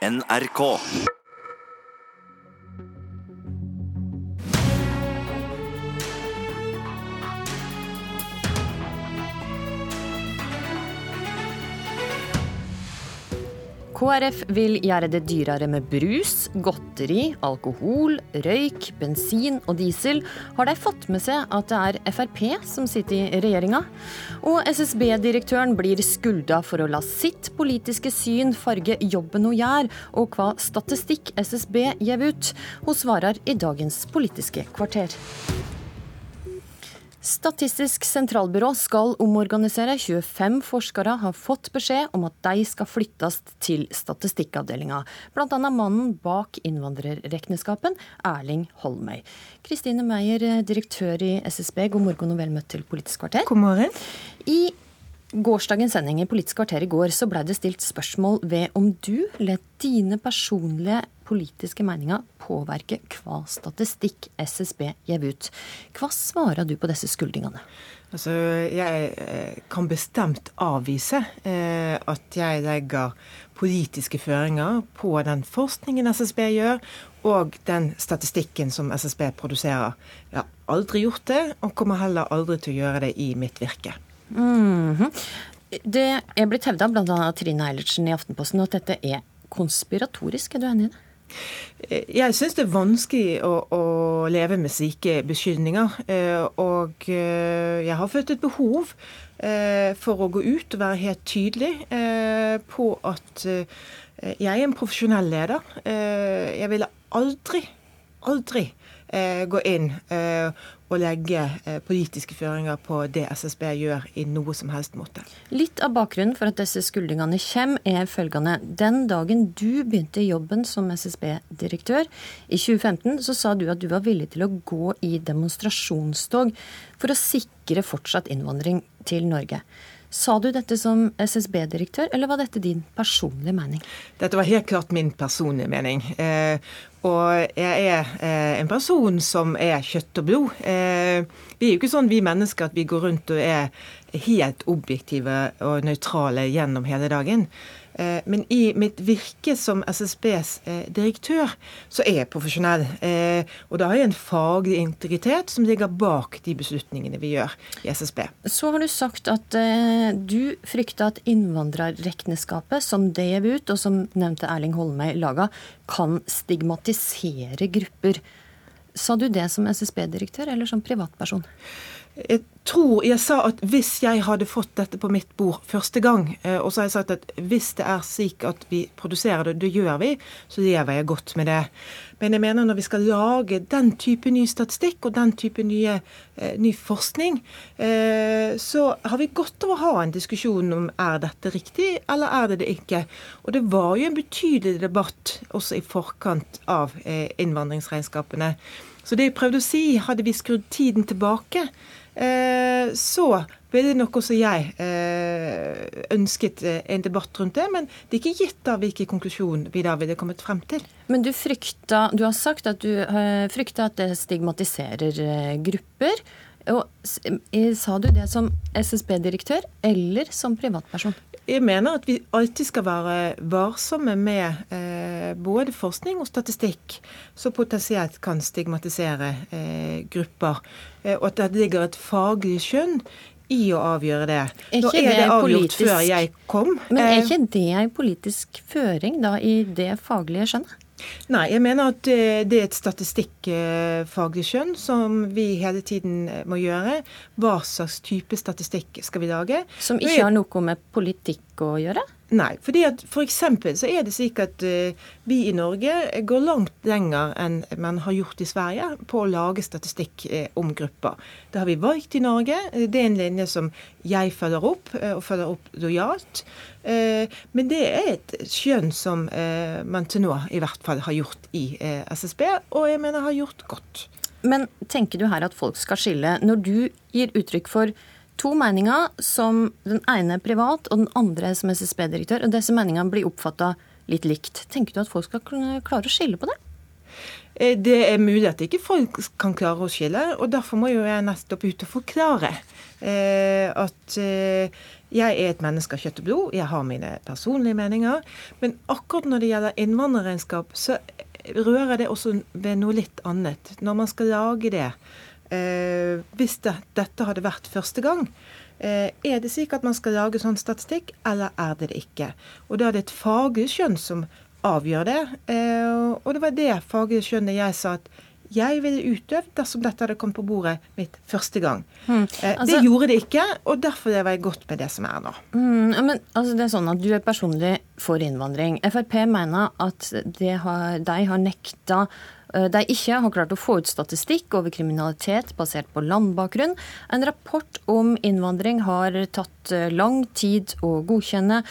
NRK. KrF vil gjøre det dyrere med brus, godteri, alkohol, røyk, bensin og diesel. Har de fått med seg at det er Frp som sitter i regjeringa? Og SSB-direktøren blir skulda for å la sitt politiske syn farge jobben hun gjør, og hva statistikk SSB gjev ut. Hun svarer i dagens Politiske kvarter. Statistisk sentralbyrå skal omorganisere. 25 forskere har fått beskjed om at de skal flyttes til statistikkavdelinga. Bl.a. mannen bak innvandrerregnskapen, Erling Holmøy. Kristine Meyer, direktør i SSB, god morgen og vel møtt til Politisk kvarter. God morgen. I gårsdagens sending i Politisk kvarter i går så ble det stilt spørsmål ved om du let dine personlige politiske meninger påvirke hva statistikk SSB gjev ut. Hva svarer du på disse skuldringene? Altså, jeg eh, kan bestemt avvise eh, at jeg legger politiske føringer på den forskningen SSB gjør, og den statistikken som SSB produserer. Jeg har aldri gjort det, og kommer heller aldri til å gjøre det i mitt virke. Mm -hmm. Det er blitt hevda bl.a. av Trine Eilertsen i Aftenposten at dette er konspiratorisk. Er du enig i det? Jeg syns det er vanskelig å, å, leve med slike beskyldninger. Eh, og eh, jeg har følt et behov eh, for å gå ut og være helt tydelig på at jeg er en profesjonell leder. Jeg ville aldri, aldri gå inn og legge eh, politiske føringer på det SSB gjør i noe som helst måte. Litt av bakgrunnen for at disse skuldringene kommer, er følgende. Den dagen du begynte jobben som SSB-direktør i 2015, så sa du at du var villig til å gå i demonstrasjonstog for å sikre fortsatt innvandring til Norge. Sa du dette som SSB-direktør, eller var dette din personlige mening? Dette var helt klart min personlige mening. Eh, og jeg er eh, en person som er kjøtt og blod. Eh, vi er jo ikke sånn vi mennesker at vi går rundt og er helt objektive og nøytrale gjennom hele dagen. Eh, men i mitt virke som SSBs eh, direktør, så er jeg profesjonell. Eh, og da har jeg en faglig integritet som ligger bak de beslutningene vi gjør i SSB. Så har du sagt at du frykter at innvandrerregnskapet, som det er ut, og som nevnte Erling Holmøy laga, kan stigmatisere grupper. Sa du det som SSB-direktør eller som privatperson? Jeg tror jeg sa at hvis jeg hadde fått dette på mitt bord første gang, eh, og så har jeg sagt at hvis det er slik at vi produserer det, det gjør vi, så lever jeg godt med det. Men jeg mener når vi skal lage den type ny statistikk og den type nye, eh, ny forskning, eh, så har vi godt av å ha en diskusjon om er dette riktig, eller er det det ikke. Og det var jo en betydelig debatt også i forkant av eh, innvandringsregnskapene. Så det jeg prøvde å si, hadde vi skrudd tiden tilbake, Eh, ble det noe som jeg eh, ønsket eh, en debatt rundt det. Men det er ikke gitt av hvilken konklusjon vi da ville kommet frem til. Men du frykta, du har sagt at du frykter at det stigmatiserer grupper. Og Sa du det som SSB-direktør eller som privatperson? Jeg mener at vi alltid skal være varsomme med eh, både forskning og statistikk som potensielt kan stigmatisere eh, grupper. Eh, og at det ligger et faglig skjønn i å avgjøre det. Nå er det, det avgjort politisk, før jeg kom. Men er eh, ikke det en politisk føring da i det faglige skjønnet? Nei, jeg mener at det er et statistikkfaglig skjønn som vi hele tiden må gjøre. Hva slags type statistikk skal vi lage? Som ikke har noe med politikk å gjøre? Nei. fordi at for så er det slik at uh, vi i Norge går langt lenger enn man har gjort i Sverige på å lage statistikk uh, om grupper. Det har vi valgt i Norge. Det er en linje som jeg følger opp, uh, og følger opp lojalt. men det er et skjønn som man til nå i hvert fall har gjort i SSB, og jeg mener har gjort godt. Men tenker du her at folk skal skille? Når du gir uttrykk for to meninger som den ene er privat og den andre som SSB-direktør, og disse meningene blir oppfatta litt likt. Tenker du at folk skal klare å skille på det? Eh, det er mulig at ikke folk kan klare å skille, og derfor må jo jeg nettopp ut og forklare eh, at eh, jeg er et menneske av kjøtt og blod, jeg har mine personlige meninger. Men akkurat når det gjelder innvandrerregnskap, så rører det også ved noe litt annet. Når man skal lage det, eh, hvis det, dette hadde vært første gang, eh, er det slik at man skal lage sånn statistikk, eller er det det ikke? Og da er det et faglig skjønn som avgjør det. Eh, og det var det faglige skjønnet jeg sa at jeg ville utøvd dersom dette hadde kommet på bordet mitt første gang. Mm. Altså, det gjorde det ikke, og derfor lever jeg godt med det som er nå. Mm, men altså, det er sånn at Du er personlig for innvandring. Frp mener at de har, de har nekta de ikke har klart å få ut statistikk over kriminalitet basert på landbakgrunn. En rapport om innvandring har tatt eh, lang tid å godkjenne.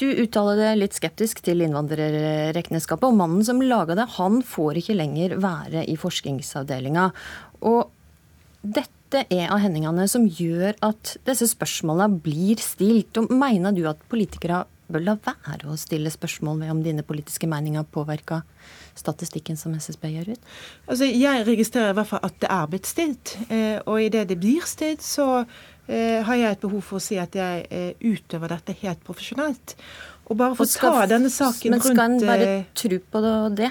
Du uttaler deg litt skeptisk til innvandrerregnskapet, og mannen som laga det, han får ikke lenger være i forskningsavdelinga. Og dette er av hendelsene som gjør at disse spørsmålene blir stilt. Og mener du at politikere bør la være å stille spørsmål ved om dine politiske meninger påvirker statistikken som SSB gjør ut? Altså, jeg registrerer i hvert fall at det er blitt stilt. Eh, og idet det blir stilt, så Eh, har jeg et behov for å si at jeg eh, utøver dette helt profesjonelt. Og bare for å ta denne saken rundt Men skal en bare tro på det?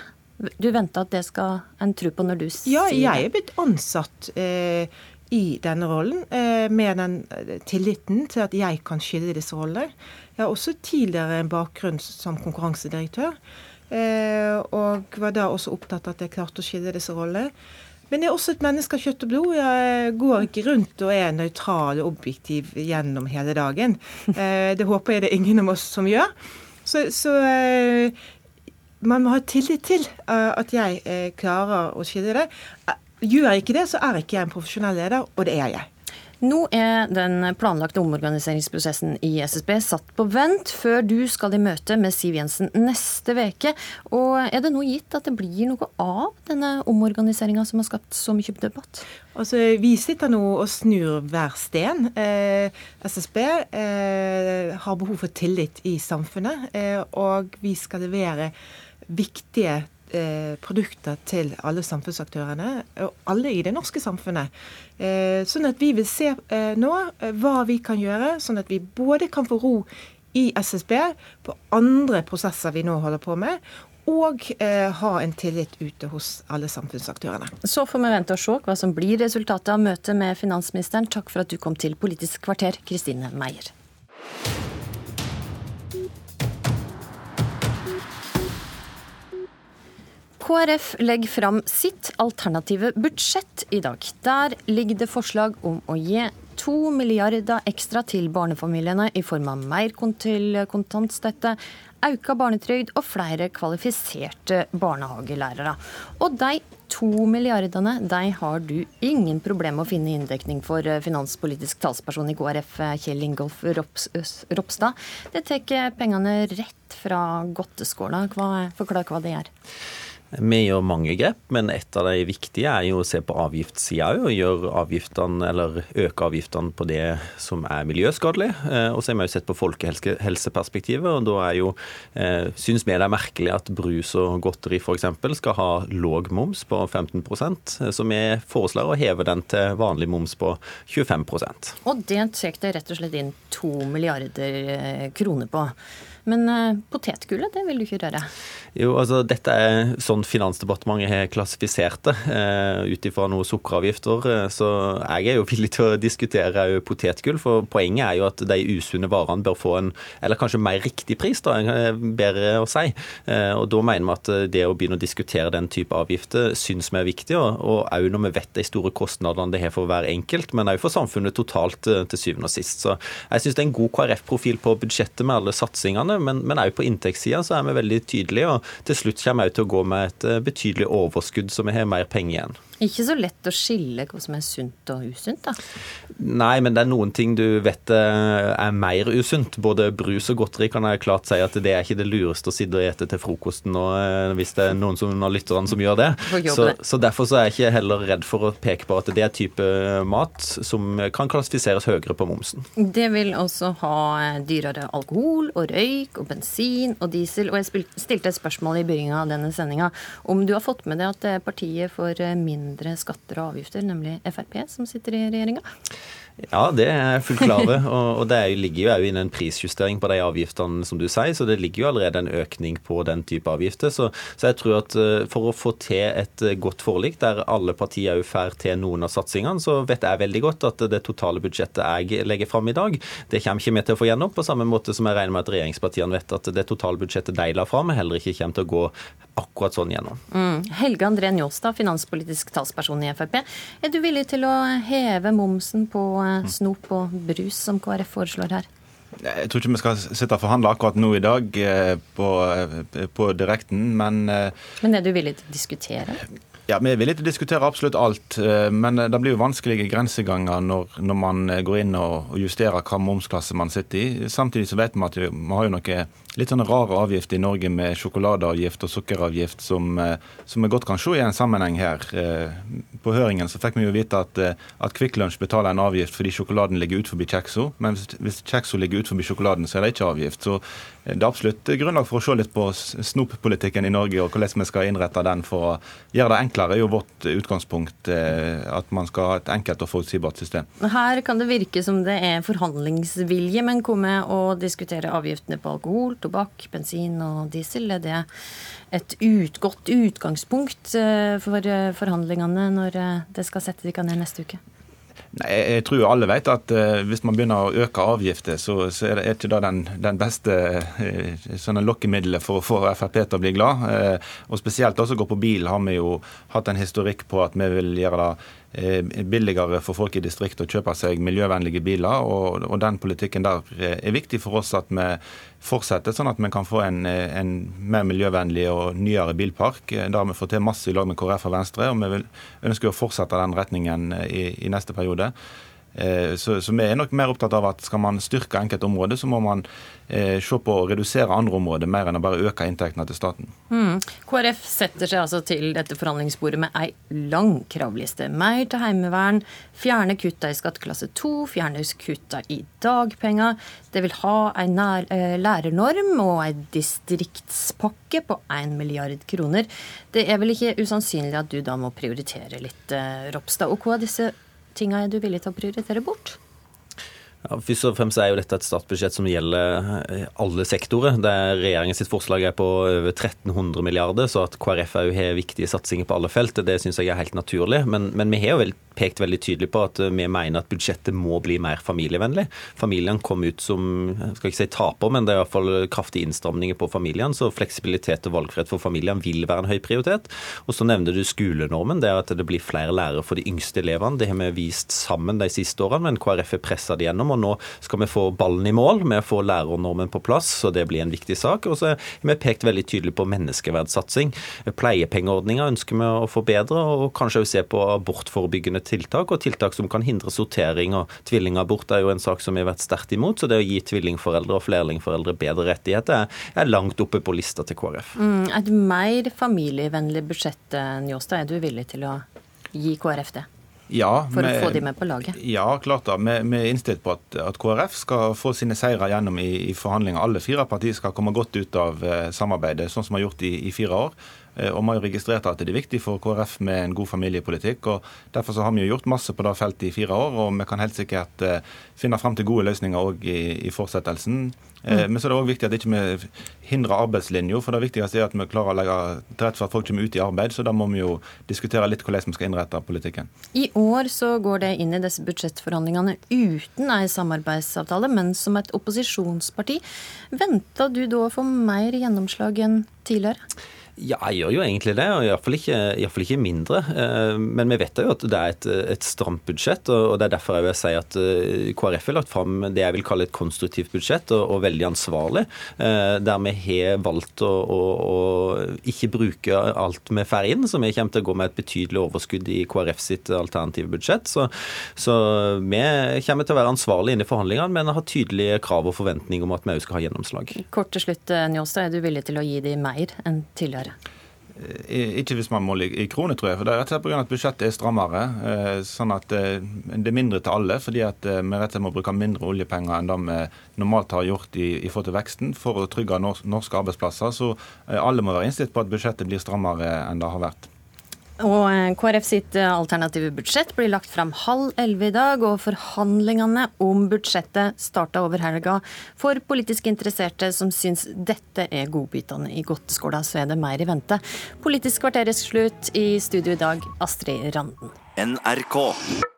Du venter at det skal en tro på når du sier det? Ja, jeg er blitt ansatt eh, i denne rollen eh, med den tilliten til at jeg kan skille disse rollene. Jeg har også tidligere en bakgrunn som konkurransedirektør. Eh, og var da også opptatt av at jeg klarte å skille disse rollene. Men jeg er også et menneske av kjøtt og blod. Jeg går ikke rundt og er nøytral og objektiv gjennom hele dagen. Eh, det håper jeg det er ingen av oss som gjør. Så, så eh, man må ha tillit til eh, at jeg klarer å skille det. Gjør jeg ikke det, så er ikke jeg en profesjonell leder, og det er jeg. Nå er den planlagte omorganiseringsprosessen i SSB satt på vent før du skal i møte med Siv Jensen neste veke. Og er det nå gitt at det blir noe av denne omorganiseringa som har skapt så mye debatt? Altså, Vi sitter nå og snur hver sten. Eh, SSB eh, har behov for tillit i samfunnet, eh, og vi skal levere viktige eh, produkter til alle samfunnsaktørene, og alle i det norske samfunnet. Eh, sånn at vi vil se eh, nå eh, hva vi kan gjøre, sånn at vi både kan få ro i SSB på andre prosesser vi nå holder på med, og eh, ha en tillit ute hos alle samfunnsaktørene. Så får vi vente og se hva som blir resultatet av møtet med finansministeren. Takk for at du kom til Politisk kvarter, Kristine Meier. KrF legger fram sitt alternative budsjett i dag. Der ligger det forslag om å gi to milliarder ekstra til barnefamiliene i form av mer til kontantstøtte, økt barnetrygd og flere kvalifiserte barnehagelærere. Og de to milliardene de har du ingen problem med å finne inndekning for, eh, finanspolitisk talsperson i KrF Kjell Ingolf Ropstad. Det tar pengene rett fra godteskåla. Forklar hva det er. Vi gjør mange grep, men et av de viktige er jo å se på avgiftssida òg, og gjøre avgiftene, eller øke avgiftene på det som er miljøskadelig. Eh, og så har vi jo sett på folkehelseperspektivet, og da er jo, eh, syns vi det er merkelig at brus og godteri f.eks. skal ha låg moms på 15% så vi foreslår å heve den til vanlig moms på 25 Og det tar det rett og slett inn to milliarder eh, kroner på. Men uh, potetgullet, det vil du ikke røre? Jo, altså dette er sånn Finansdepartementet har klassifisert det, uh, ut ifra noen sukkeravgifter. Uh, så jeg er jo villig til å diskutere potetgull, for poenget er jo at de usunne varene bør få en, eller kanskje mer riktig pris, da, bedre å si. Uh, og da mener vi at det å begynne å diskutere den type avgifter syns vi er viktig, og òg når vi vet de store kostnadene det har for hver enkelt, men òg for samfunnet totalt til syvende og sist. Så jeg syns det er en god KrF-profil på budsjettet med alle satsingene kostnadene, men òg på inntektssida er vi veldig tydelige. og Til slutt kommer vi til å gå med et eh, betydelig overskudd, så vi har mer penger igjen. Ikke så lett å skille hva som er sunt og usunt, da? Nei, men det er noen ting du vet eh, er mer usunt. Både brus og godteri kan jeg klart si at det er ikke det lureste å sitte og ete til frokosten nå, eh, hvis det er noen som, av lytterne som gjør det. Så, så, derfor så er jeg ikke heller redd for å peke på at det er type mat som kan klassifiseres høyere på momsen. Det vil også ha dyrere alkohol og røyk og bensin og diesel. Og jeg stilte et spørsmål i begynnelsen av denne sendinga om du har fått med deg at partiet for mindre mindre skatter og avgifter, nemlig Frp, som sitter i regjeringa? Ja, det er jeg fullt klar over. Og det ligger jo òg inne en prisjustering på de avgiftene, som du sier. Så det ligger jo allerede en økning på den type avgifter. Så, så jeg tror at eh, for å få til et eh, godt forlik, der alle partier òg får til noen av satsingene, så vet jeg veldig godt at det totale budsjettet jeg legger fram i dag, det kommer ikke vi til å få gjennom. På samme måte som jeg regner med at regjeringspartiene vet at det totale budsjettet de la fram, heller ikke kommer til å gå akkurat sånn gjennom. Mm. Helge André Njåstad, finanspolitisk talsperson i Frp. Er du villig til å heve momsen på eh, snop og brus, som KrF foreslår her? Jeg tror ikke vi skal sitte og forhandle akkurat nå i dag eh, på, eh, på direkten, men Men er du villig til å diskutere? Ja, Vi er villige til å diskutere absolutt alt, men det blir jo vanskelige grenseganger når, når man går inn og justerer hva momsklasse man sitter i. Samtidig så vet vi at vi har jo noen litt sånne rare avgifter i Norge med sjokoladeavgift og sukkeravgift som, eh, vi godt kan se i en sammenheng her. Eh, på høringen så fikk vi jo vite at, eh, at Kvikk Lunsj betaler en avgift fordi sjokoladen ligger ut forbi kjekso, men hvis, hvis kjeksa ligger forbi sjokoladen, så er det ikke avgift. Så det er absolutt grunnlag for å se litt på snoppolitikken i Norge og hvordan vi skal innrette den for å gjøre det enklere. er jo vårt utgangspunkt at man skal ha et enkelt og forutsigbart system. Her kan det virke som det er forhandlingsvilje, men hva med å diskutere avgiftene på alkohol, tobakk, bensin og diesel. Er det et ut, godt utgangspunkt eh, for eh, forhandlingene når eh, det skal sette i ned neste uke? Nei, jeg tror alle vet at uh, hvis man begynner å øke avgifter, så, så er det ikke da den, den beste uh, lokkemiddelet for å få Frp til å bli glad. Uh, og Spesielt også gå på bil har vi jo hatt en historikk på at vi vil gjøre det Eh, billigere for folk i distriktet å kjøpe seg miljøvennlige biler. Og, og, den politikken der er viktig for oss at vi fortsetter, sånn at vi kan få en, en mer miljøvennlig og nyere bilpark. Eh, der vi får til masse i lag med KrF og Venstre, og vi vil, ønsker å fortsette den retningen i, i neste periode. Eh, så, så, vi er nok mer opptatt av at skal man styrke enkelte områder, så må man eh, se på å redusere andre områder, mer enn å bare øke inntektene til staten. Mm. KrF setter seg altså til dette forhandlingsbordet med ei lang kravliste. Mer til heimevern, fjerne kutta i skatteklasse 2, fjerne kutta i dagpenger. Det vil ha ei eh, lærernorm og ei distriktspakke på 1 milliard kroner. Det er vel ikke usannsynlig at du da må prioritere litt, eh, Ropstad. Og hva er disse tinga er du villig til å prioritere bort? Ja, først og fremst er jo dette et statsbudsjett som gjelder eh, alle sektorer. Der regjeringens forslag er på over 1300 milliarder, så at KrF òg har viktige satsinger på alle felt, det syns jeg er helt naturlig. Men, men vi har jo pekt veldig tydelig på at vi mener at budsjettet må bli mer familievennlig. Familiene kom ut som jeg skal ikke si taper, men det er i hvert fall kraftige innstramninger på familiene. Så fleksibilitet og valgfrihet for familiene vil være en høy prioritet. Og så nevner du skolenormen. Det er at det blir flere lærere for de yngste elevene. Det har vi vist sammen de siste årene, men KrF har pressa det gjennom og nå skal vi få ballen i mål med å få lærernormen på plass, så det blir en viktig sak. Og så har vi pekt veldig tydelig på menneskeverdssatsing. Pleiepengeordninga ønsker vi å forbedre, og kanskje også se på abortforebyggende tiltak, og tiltak som kan hindre sortering. og Tvillingabort er jo en sak som vi har vært sterkt imot, så det å gi tvillingforeldre og flerlingforeldre bedre rettigheter er langt oppe på lista til KrF. Mm, et mer familievennlig budsjett, Njåstad, er du villig til å gi KrF det? Ja, for med, å få de med på laget? Ja, klart da. Vi, vi er innstilt på at, at, KrF skal få sine seire gjennom i, i forhandlinger. Alle fire partier skal komme godt ut av eh, samarbeidet, sånn som vi har gjort i, i fire år. Eh, og vi har jo registrert at det er viktig for KrF med en god familiepolitikk. og Derfor så har vi jo gjort masse på det feltet i fire år, og vi kan helt sikkert eh, finne fram til gode løsninger òg i, i, fortsettelsen. Eh, mm. Men så er det òg viktig at ikke vi ikke hindrer arbeidslinja. For det viktigste er at vi klarer å legge til rette for at folk kommer ut i arbeid. Så da må vi jo diskutere litt hvordan vi skal innrette politikken. I år så går det inn i disse budsjettforhandlingene uten ei samarbeidsavtale, men som et opposisjonsparti. Venta du da å få mer gjennomslag enn tidligere? Ja, jeg gjør jo egentlig det, og iallfall ikke, i fall ikke mindre. Eh, men vi vet jo at det er et, et stramt budsjett, og det er derfor jeg vil si at eh, KrF har lagt fram det jeg vil kalle et konstruktivt budsjett, og, og veldig ansvarlig. Eh, der vi har valgt å, å, å, ikke bruke alt vi får inn, så vi kommer til å gå med et betydelig overskudd i KrF sitt alternative budsjett. Så, så vi kommer til å være ansvarlige inne i forhandlingene, men har tydelige krav og forventninger om at vi òg skal ha gjennomslag. Kort til slutt, Njåstad, er du villig til å gi dem mer enn tidligere? Eh, ikke hvis man måler i kroner, tror jeg. for Det er rett og slett pga. at budsjettet er strammere. Eh, sånn at eh, det er mindre til alle, fordi at vi rett og slett må bruke mindre oljepenger enn det vi normalt har gjort i, i forhold til veksten, for å trygge norske arbeidsplasser. Så alle må være innstilt på at budsjettet blir strammere enn det har vært. Og eh, KrF sitt eh, alternative budsjett blir lagt fram halv elleve i dag, og forhandlingene om budsjettet starta over helga. For politisk interesserte som syns dette er godbitene i godteskåla, så er det mer i vente. Politisk kvarter er slutt. I studio i dag, Astrid Randen. NRK.